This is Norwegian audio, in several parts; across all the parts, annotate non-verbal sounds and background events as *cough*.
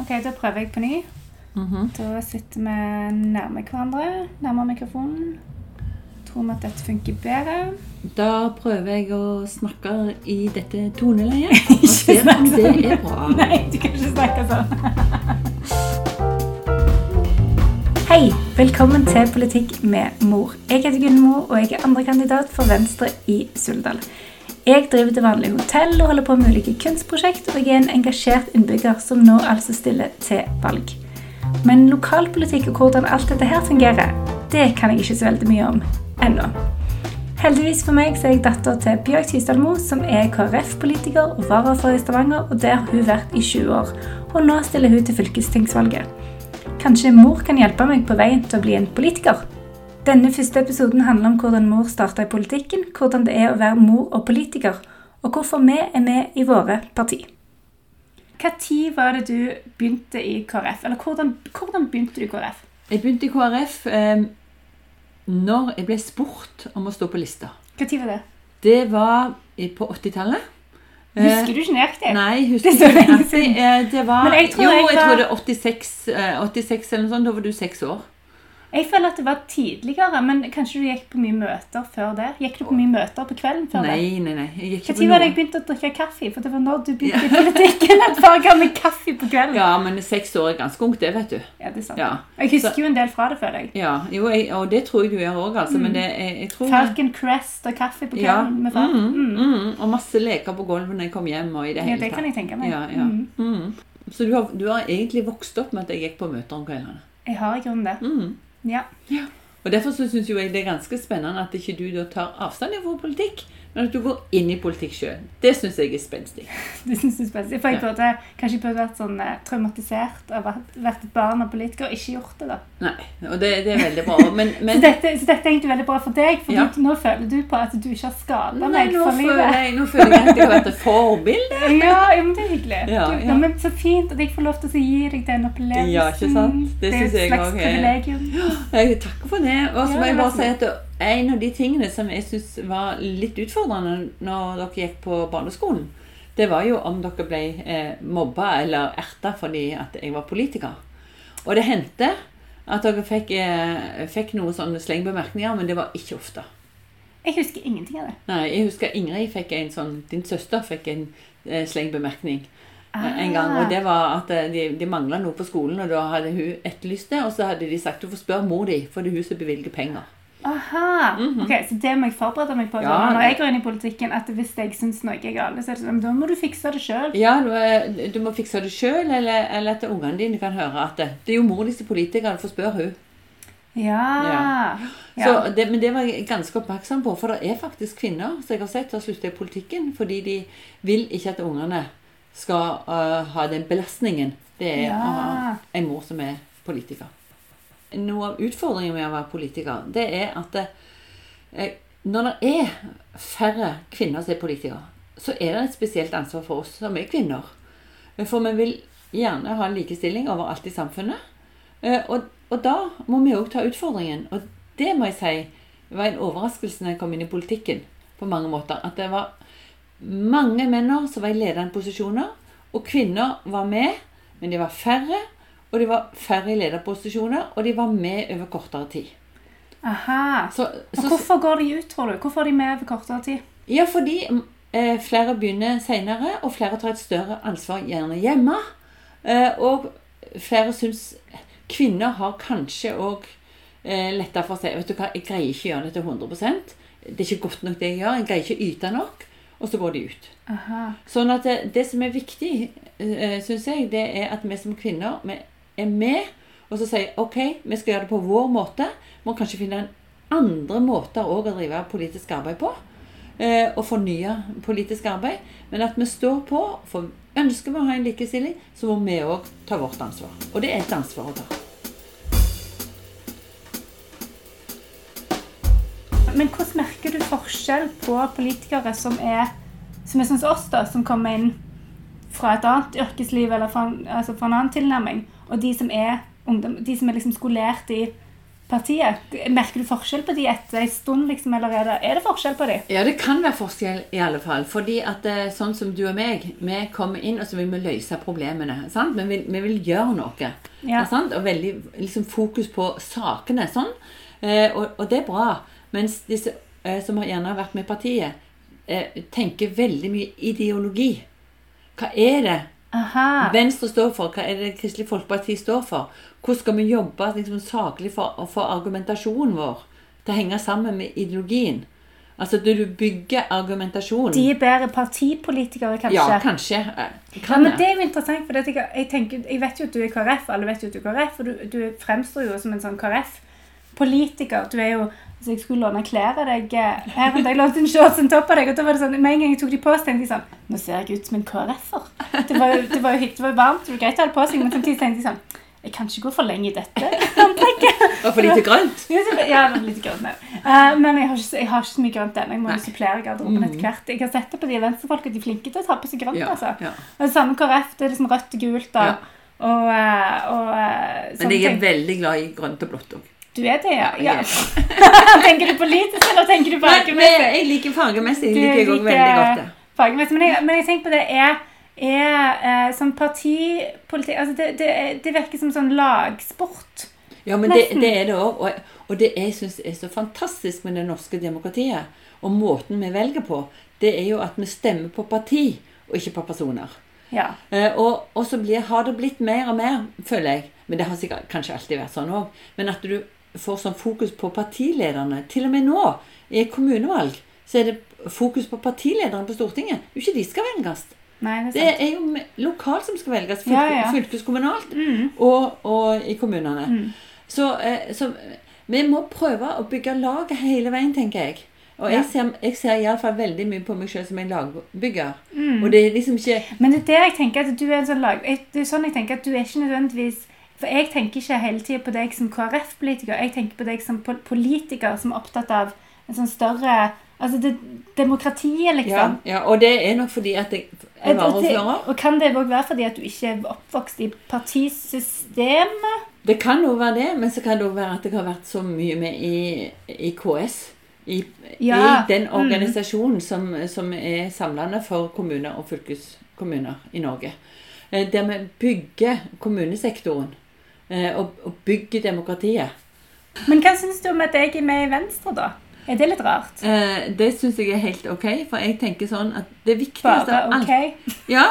Ok, da prøver jeg på ny. Mhm. Da sitter vi nærme hverandre, nærmere mikrofonen. Tror vi at dette funker bedre? Da prøver jeg å snakke i dette toneleiet. *laughs* ikke snakk sånn. det er bra. Nei, du kan ikke snakke sånn. Velkommen til Politikk med mor. Jeg heter Gunn Mo, og jeg er andrekandidat for Venstre i Suldal. Jeg driver til vanlig hotell og holder på med ulike kunstprosjekt, og jeg er en engasjert innbygger som nå altså stiller til valg. Men lokalpolitikk og hvordan alt dette her fungerer, det kan jeg ikke så veldig mye om ennå. Heldigvis for meg så er jeg datter til Bjørg Tysdalmo, som er KrF-politiker og varaordfører i Stavanger, og det har hun vært i 20 år. Og nå stiller hun til fylkestingsvalget. Kanskje mor kan hjelpe meg på veien til å bli en politiker? Denne første episoden handler om hvordan mor starta i politikken, hvordan det er å være mor og politiker, og hvorfor vi er med i våre parti. Når var det du begynte i KrF? Eller hvordan, hvordan begynte du i KrF? Jeg begynte i KrF eh, når jeg ble spurt om å stå på lista. Når var det? Det var på 80-tallet. Eh, Husker du ikke nøyaktig? Nei, *laughs* jeg Det husker er så lenge siden. Eh, Det var, Men jeg tror jo, jeg jeg var- tror det er 86, eh, 86 eller noe sånt. Da var du seks år. Jeg føler at det var tidligere, men kanskje du gikk på mye møter før det? Gikk du på mye møter på kvelden før det? Nei, nei, nei. Jeg gikk ikke Når var det jeg begynte å drikke kaffe? For det var når du *laughs* begynte i politikken. Et par ganger med kaffe på kvelden. Ja, men seks år er ganske ungt, det, vet du. Ja, det er sant. Ja. Jeg husker jo en del fra det, føler jeg. Ja, jo, jeg, og det tror jeg du gjør òg, altså. Men det, jeg, jeg tror Falcon Crest og kaffe på ja, kvelden med far. mm, Mm. mm, Og masse leker på gulvet når jeg kom hjem. og i det Ja, hele det kan jeg tenke meg. Ja, ja. Mm. Mm. Så du har, du har egentlig vokst opp med at jeg gikk på møter om kveldene. Jeg har i grunnen det. Mm. Ja. Og Derfor syns jeg det er ganske spennende at ikke du da tar avstand fra politikk, men at du går inn i politikk sjøl. Det syns jeg er spenstig. *laughs* Det synes jeg er spenstig, For jeg burde, kanskje jeg burde vært sånn eh, traumatisert av å vært et barn av politiker og ikke gjort det. da. Nei, og det, det er veldig bra. Men, *laughs* Så, dette, så dette er egentlig veldig bra for deg, for Ja. du, nå føler du på at du ikke har skada meg for livet. jeg, nå føler jeg at jeg har vært et forbilde. *laughs* Ja, ja, men det er hyggelig. Ja, du, ja. ja. men Så fint at jeg får lov til å gi deg den opplevelsen. Ja, ikke sant? Det er synes et jeg slags også er- privilegium. *gasps* Jeg takker for det. Og så Ja, må jeg bare si at det- en av de tingene som jeg syns var litt utfordrende når dere gikk på barneskolen, det var jo om dere ble eh, mobba eller erta fordi at jeg var politiker. Og det hendte at dere fikk, eh, fikk noen sånne slengbemerkninger, men det var ikke ofte. Jeg husker ingenting av det. Nei, jeg husker Ingrid fikk en sånn Din søster fikk en eh, slengbemerkning Ah. en gang. Og det var at de, de mangla noe på skolen, og da hadde hun etterlyst det. Og så hadde de sagt du får spørre mor di, for det er hun som bevilger penger. Aha. Ok, Så det må jeg forberede meg på. Ja, når jeg går inn i politikken. At hvis jeg syns noe er galt, så er det sånn, da må du fikse det sjøl. Ja, du, eh, du må fikse det sjøl, eller, eller at ungene dine kan høre at det, det er jo mor di som er politiker, du får spørre hun. Ja. Ja. Så det, men det var jeg ganske oppmerksom på, for det er faktisk kvinner som jeg har sett har sluttet i politikken fordi de vil ikke at ungene skal uh, ha den belastningen det er Ja. å ha en mor som er politiker. Noe av utfordringen med å være politiker, det er at det, eh, når det er færre kvinner som er politikere, så er det et spesielt ansvar for oss som er kvinner. For vi vil gjerne ha likestilling overalt i samfunnet. Eh, Og, og da må vi òg ta utfordringen. Og det må jeg si var en overraskelse når jeg kom inn i politikken. på mange måter. At det var mange menn som var i ledende posisjoner, og kvinner var med, men de var færre. Og de var færre i lederposisjoner, og de var med over kortere tid. Aha. Så, så, hvorfor går de ut, tror du? Hvorfor er de med over kortere tid? ja, fordi eh, flere begynner senere, og flere tar et større ansvar gjerne hjemme. Eh, og flere syns kvinner har kanskje òg eh, letta for si Vet du hva, jeg greier ikke å gjøre dette 100% Det er ikke godt nok det jeg gjør. Jeg greier ikke å yte nok. Og så går de ut. Aha. Sånn at det, det som er viktig, eh, syns jeg, det er at vi som kvinner vi er med og så sier OK, vi skal gjøre det på vår måte. Må kanskje finne en andre måter òg å drive politisk arbeid på. eh, og fornye politisk arbeid. Men at vi står på. For ønsker vi å ha en likestilling, så må vi òg ta vårt ansvar. Og det er et ansvar å ta. Men hvordan merker du forskjell på politikere som er som er som oss, da, som kommer inn fra et annet yrkesliv eller fra, altså fra en annen tilnærming, og de som er ungdom, de som er liksom skolert i partiet? Merker du forskjell på de etter en stund, liksom, eller er det, er det forskjell på de? Ja, det kan være forskjell i alle fall. Fordi at eh, sånn som du og meg, vi kommer inn og så vil vi løse problemene. sant? Vi vil, vi vil gjøre noe. Ja. sant? Og veldig liksom, fokus på sakene. sånn. Eh, og, og det er bra. Mens disse eh, som har gjerne har vært med i partiet, eh, tenker veldig mye ideologi. Hva er det Aha. Venstre står for? Hva er det Kristelig Folkeparti står for? Hvordan skal vi jobbe liksom, saklig for å få argumentasjonen vår til å henge sammen med ideologien? Altså du bygger argumentasjonen. De er bedre partipolitikere, kanskje? Ja, kanskje. Kan Ja, men det. Det er jo interessant, for jeg, jeg, tenker, jeg vet jo at du er KrF, alle vet jo at du er KrF, og du, du fremstår jo som en sånn KrF-politiker. Du er jo altså Jeg skulle låne klær av deg eh, her dag, lånte en shorts en topp av deg, og da var det sånn, med en gang jeg tok de på, så tenkte jeg sånn Nå ser jeg ut som en KrF-er. Det var jo det var det var varmt, det var greit å ha det på seg, men samtidig tenkte jeg sånn Jeg kan ikke gå for lenge i dette antrekket. Og for lite grønt. Ja, det var litt grønt. Eh, men jeg har, ikke, så- jeg har ikke så mye grønt ennå. Jeg må jo supplere garderoben etter hvert. Jeg har sett det på de venstrefolka, de er flinke til å ta på seg grønt. Ja, altså. ja. Og det samme KrF, det er liksom rødt og gult og, Ja. og, eh, og Men jeg er veldig glad i grønt og blått òg. Du er det, ja? Ja, *laughs* tenker du politisk, eller tenker du Nei, fargemessig? jeg liker fargemessig. Du liker jeg veldig godt. Fargemessig, Men, jeg- men jeg tenker på det er, er eh, som partipolitikk altså det, det, det virker som sånn lagsport. Ja, men det, det er det òg. Og, og det jeg syns er så fantastisk med det norske demokratiet, og måten vi velger på, det er jo at vi stemmer på parti, og ikke på personer. Ja. Eh, og, og så blir, har det blitt mer og mer, føler jeg, men det har sikkert kanskje alltid vært sånn òg, men at du får sånn fokus på partilederne. Til og med nå, i kommunevalg, så er det fokus på partilederne på Stortinget. Det er jo ikke de skal velges. Nei, det Det er sant. er jo lokalt som skal velges, fylke, Ja, ja. fylkeskommunalt Mm. og, og i kommunene. Mm. Så, eh, så vi må prøve å bygge lag hele veien, tenker jeg. Og jeg ser, jeg ser iallfall veldig mye på meg selv som en lagbygger. Mm. Og det er liksom ikke Men det er der jeg tenker at du er en sånn lag... Det er sånn jeg tenker at du er ikke nødvendigvis For jeg tenker ikke hele tida på deg som KrF-politiker. Jeg tenker på deg som politiker som er opptatt av en sånn større Altså det, demokratiet, liksom. ja, Og det er nok fordi at jeg er varaordfører. og kan det òg være fordi at du ikke er oppvokst i partisystemet? Det kan jo være det, men så kan det òg være at jeg har vært så mye med i, i KS. I, Ja, i den mm. organisasjonen som, som er samlende for kommuner og fylkeskommuner i Norge. Eh, Der vi bygger kommunesektoren og, og bygger demokratiet. Men hva syns du om at jeg er med i Venstre, da? Er det litt rart? Eh, det syns jeg er helt ok, for jeg tenker sånn at det viktigste Bare av alt OK? ja,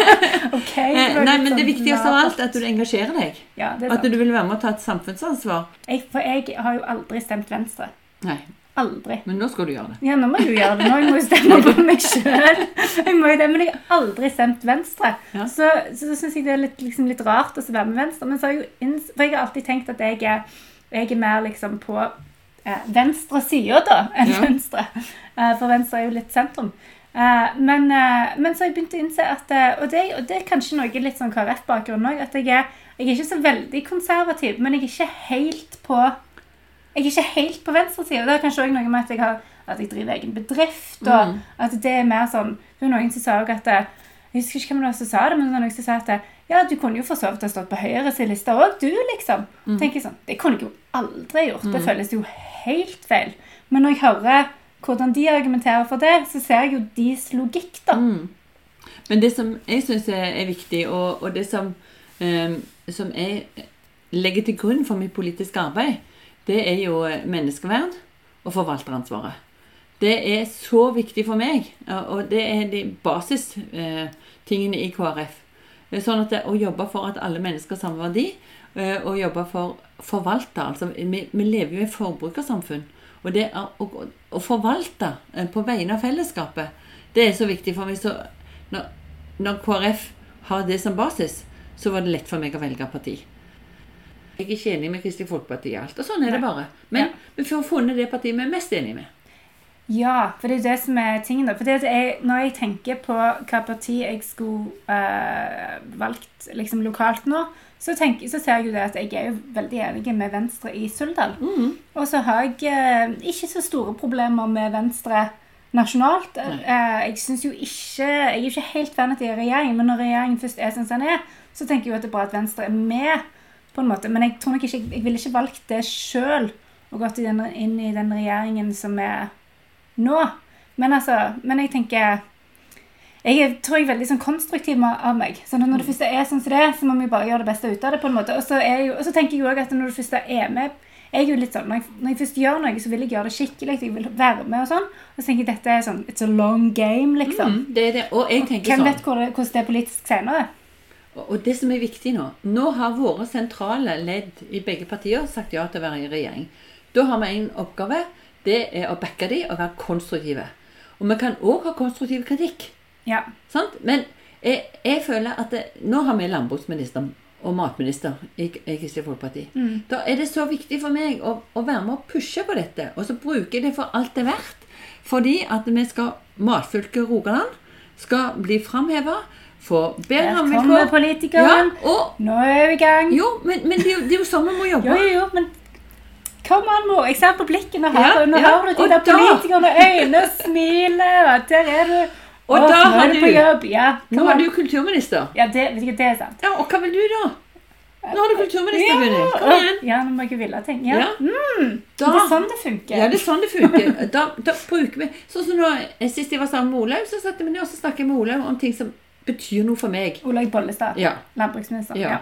*laughs* okay, *laughs* eh, det Nei, litt men det sånn viktigste av alt er at du engasjerer deg. Ja, At du vil være med å ta et samfunnsansvar. Jeg, for jeg har jo aldri stemt Venstre. Nei, Aldri. men nå skal du gjøre det. Ja, nå må du gjøre det. Nå jeg må jeg stemme på meg sjøl. Men jeg har aldri stemt Venstre. Ja. Så, så syns jeg det er litt, liksom, litt rart å være med Venstre. Men så har jeg jo for jeg har alltid tenkt at jeg er, jeg er mer liksom på eh, venstre sida, da, enn Ja. venstre. Eh, for Venstre er jo litt sentrum. Eh, men, eh, men så har jeg begynt å innse at eh, Og det, og det er kanskje noe litt sånn KrF-bakgrunn òg. At jeg er, jeg er ikke så veldig konservativ, men jeg er ikke helt på jeg er ikke helt på venstresida. Det er kanskje også noe med at jeg, har, at jeg driver egen bedrift. Og Mm. at det er mer sånn var noen som sa også at eh, Jeg husker ikke hvem det var som sa det, men det var noen som sa at eh, ja, du kunne jo for så vidt ha stått på Høyres liste òg, du, liksom. Mm. tenker jeg sånn, Det kunne jeg jo aldri gjort. Det føles jo helt feil. Men når jeg hører hvordan de argumenterer for det, så ser jeg jo deres logikk, da. Mm. Men det som jeg syns er viktig, og, og det som, um, som jeg legger til grunn for mitt politiske arbeid, det er jo menneskeverd og forvalteransvaret. Det er så viktig for meg, og- og det er de basistingene i KrF. Sånn at det, Å jobbe for at alle mennesker har samme verdi, eh, og jobbe for forvalte. altså Vi, vi lever jo i forbrukersamfunn. Og det er å, å, forvalte eh, på vegne av fellesskapet, det er så viktig for meg. Så når, når KrF har det som basis, så var det lett for meg å velge parti. Jeg er ikke enig med Kristelig Folkeparti i alt, og sånn er det bare. Men Ja. vi får funnet det partiet vi er mest enig med. Ja, for det er det som er tingen. da. For det er, når jeg tenker på hva parti jeg skulle øh, valgt liksom lokalt nå, så, tenker, så ser jeg jo det at jeg er jo veldig enig med Venstre i Suldal. Mm. Og så har jeg øh, ikke så store problemer med Venstre nasjonalt. Eh, jeg synes jo ikke, jeg er ikke helt fan av at de er regjering, men når regjeringen først er som den er, så tenker jeg jo at det er bra at Venstre er med på en måte. Men jeg tror nok ikke, jeg ville ikke valgt det sjøl og gått i den, inn i den regjeringen som er nå. Men altså, men jeg tenker jeg tror jeg er veldig sånn konstruktiv av meg. Så når det første er sånn som det så må vi bare gjøre det beste ut av det. på en måte. Og så, jeg og så tenker jeg òg at når det første er med jeg er jo litt sånn, når jeg, når jeg først gjør noe, så vil jeg gjøre det skikkelig. Jeg vil være med og sånn. Og så tenker jeg dette er sånn It's a long game, liksom. Mm, det det. Og jeg tenker Hvem sånn vet hvordan det, hvordan det er politisk senere? Og det som er viktig nå Nå har våre sentrale ledd i begge partier sagt ja til å være i regjering. Da har vi en oppgave. Det er å backe de og være konstruktive. Og vi kan òg ha konstruktiv kritikk. Ja. Sant? Men jeg, jeg føler at det, nå har vi landbruksminister og matminister i, i Kristelig Folkeparti. Mm. Da er det så viktig for meg å, å være med og pushe på dette. Og så bruke det for alt det er verdt. Fordi at vi skal matfylket Rogaland skal bli framheva, få bedre Her kommer rammevilkår. Ja, politikeren. og Nå er vi i gang. jo, men, men det, er jo, det er jo sånn vi må jobbe. Jo, jo, men Kom an, mor. Jeg ser på blikken, og Ja, nå ja, har du de der da- politikerne, øynene smiler, og der er du. Og Åh, da har du på jobb. Ja, Nå er du kulturminister. Ja, det, vet ikke, det er sant. Ja, Og hva vil du, da? Nå har du kulturminister, Ja, Kom igjen. Ja, nå må jeg ville ting. Ja. Ja. Mm, Da, det er sånn det funker. ja, det er sånn det funker. *laughs* Da, da bruker vi Sånn som nå, Sist jeg var sammen med Olaug, så satte vi ned og snakket med Olaug om ting som betyr noe for meg. Olaug Bollestad, Ja. landbruksminister. Ja.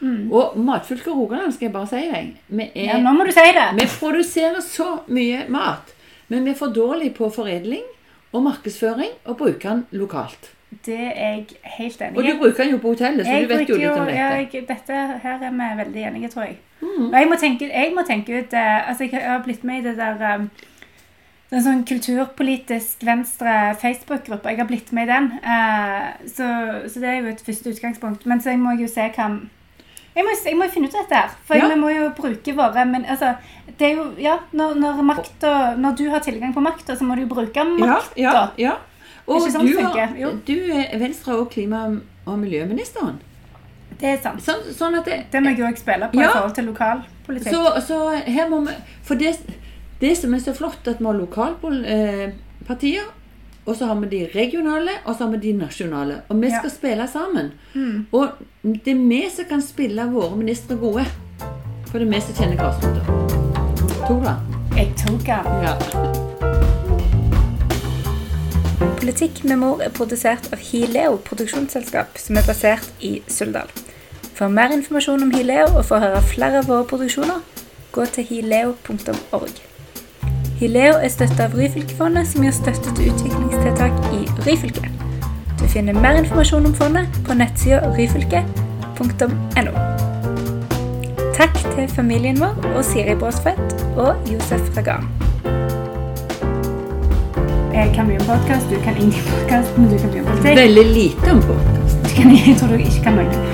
Mm. Og matfylket Rogaland, skal jeg bare si deg vi, er, ja, nå må du si det. vi produserer så mye mat, men vi er for dårlige på foredling og markedsføring og bruker den lokalt. Det er jeg helt enig i. Og du bruker den jo på hotellet, så Jeg du vet jo litt om dette. jeg, dette her er vi veldig enige, tror jeg. Mm. Og jeg må tenke, jeg må tenke ut eh, Altså, jeg har blitt med i det der um, det er en sånn kulturpolitisk venstre Facebook-gruppe. Jeg har blitt med i den. Eh, så, så det er jo et første utgangspunkt. Men så jeg må jo se hva jeg må, jo finne ut av dette her. For Ja. vi må jo bruke våre Men altså, det er jo Ja, når, når, makta, når du har tilgang på makta, så må du jo bruke Ja, makta. ja, ja. Og Ikke sånn du, har, du er Venstre og klima- og miljøministeren. Det er sant. Sånn, sånn det, Det må jeg også spille på Ja. i forhold til lokalpolitikk. så, så her må vi For det, det som er så flott, at vi har lokalpartier, og så har vi de regionale, og så har vi de nasjonale. Og vi Ja. skal spille sammen. Mm. Og det er vi som kan spille våre ministre gode. For det er vi som kjenner grasrota. Tok du? Jeg tok den. Ja. Politikk med mor er produsert av Hileo produksjonsselskap, som er basert i Suldal. For mer informasjon om Hileo og for å høre flere av våre produksjoner, gå til hileo.org. Hileo er støttet av Ryfylkefondet, som gir støtte til utviklingstiltak i Ryfylke. Du finner mer informasjon om fondet på nettsida ryfylke.no. Takk til familien vår og Siri Bråsfedt og Josef Ragan. Jeg kan mye om podkast, du kan ingen podkast, men du kan mye om politikk. Veldig lite om podkast. Jeg tror du ikke kan noe.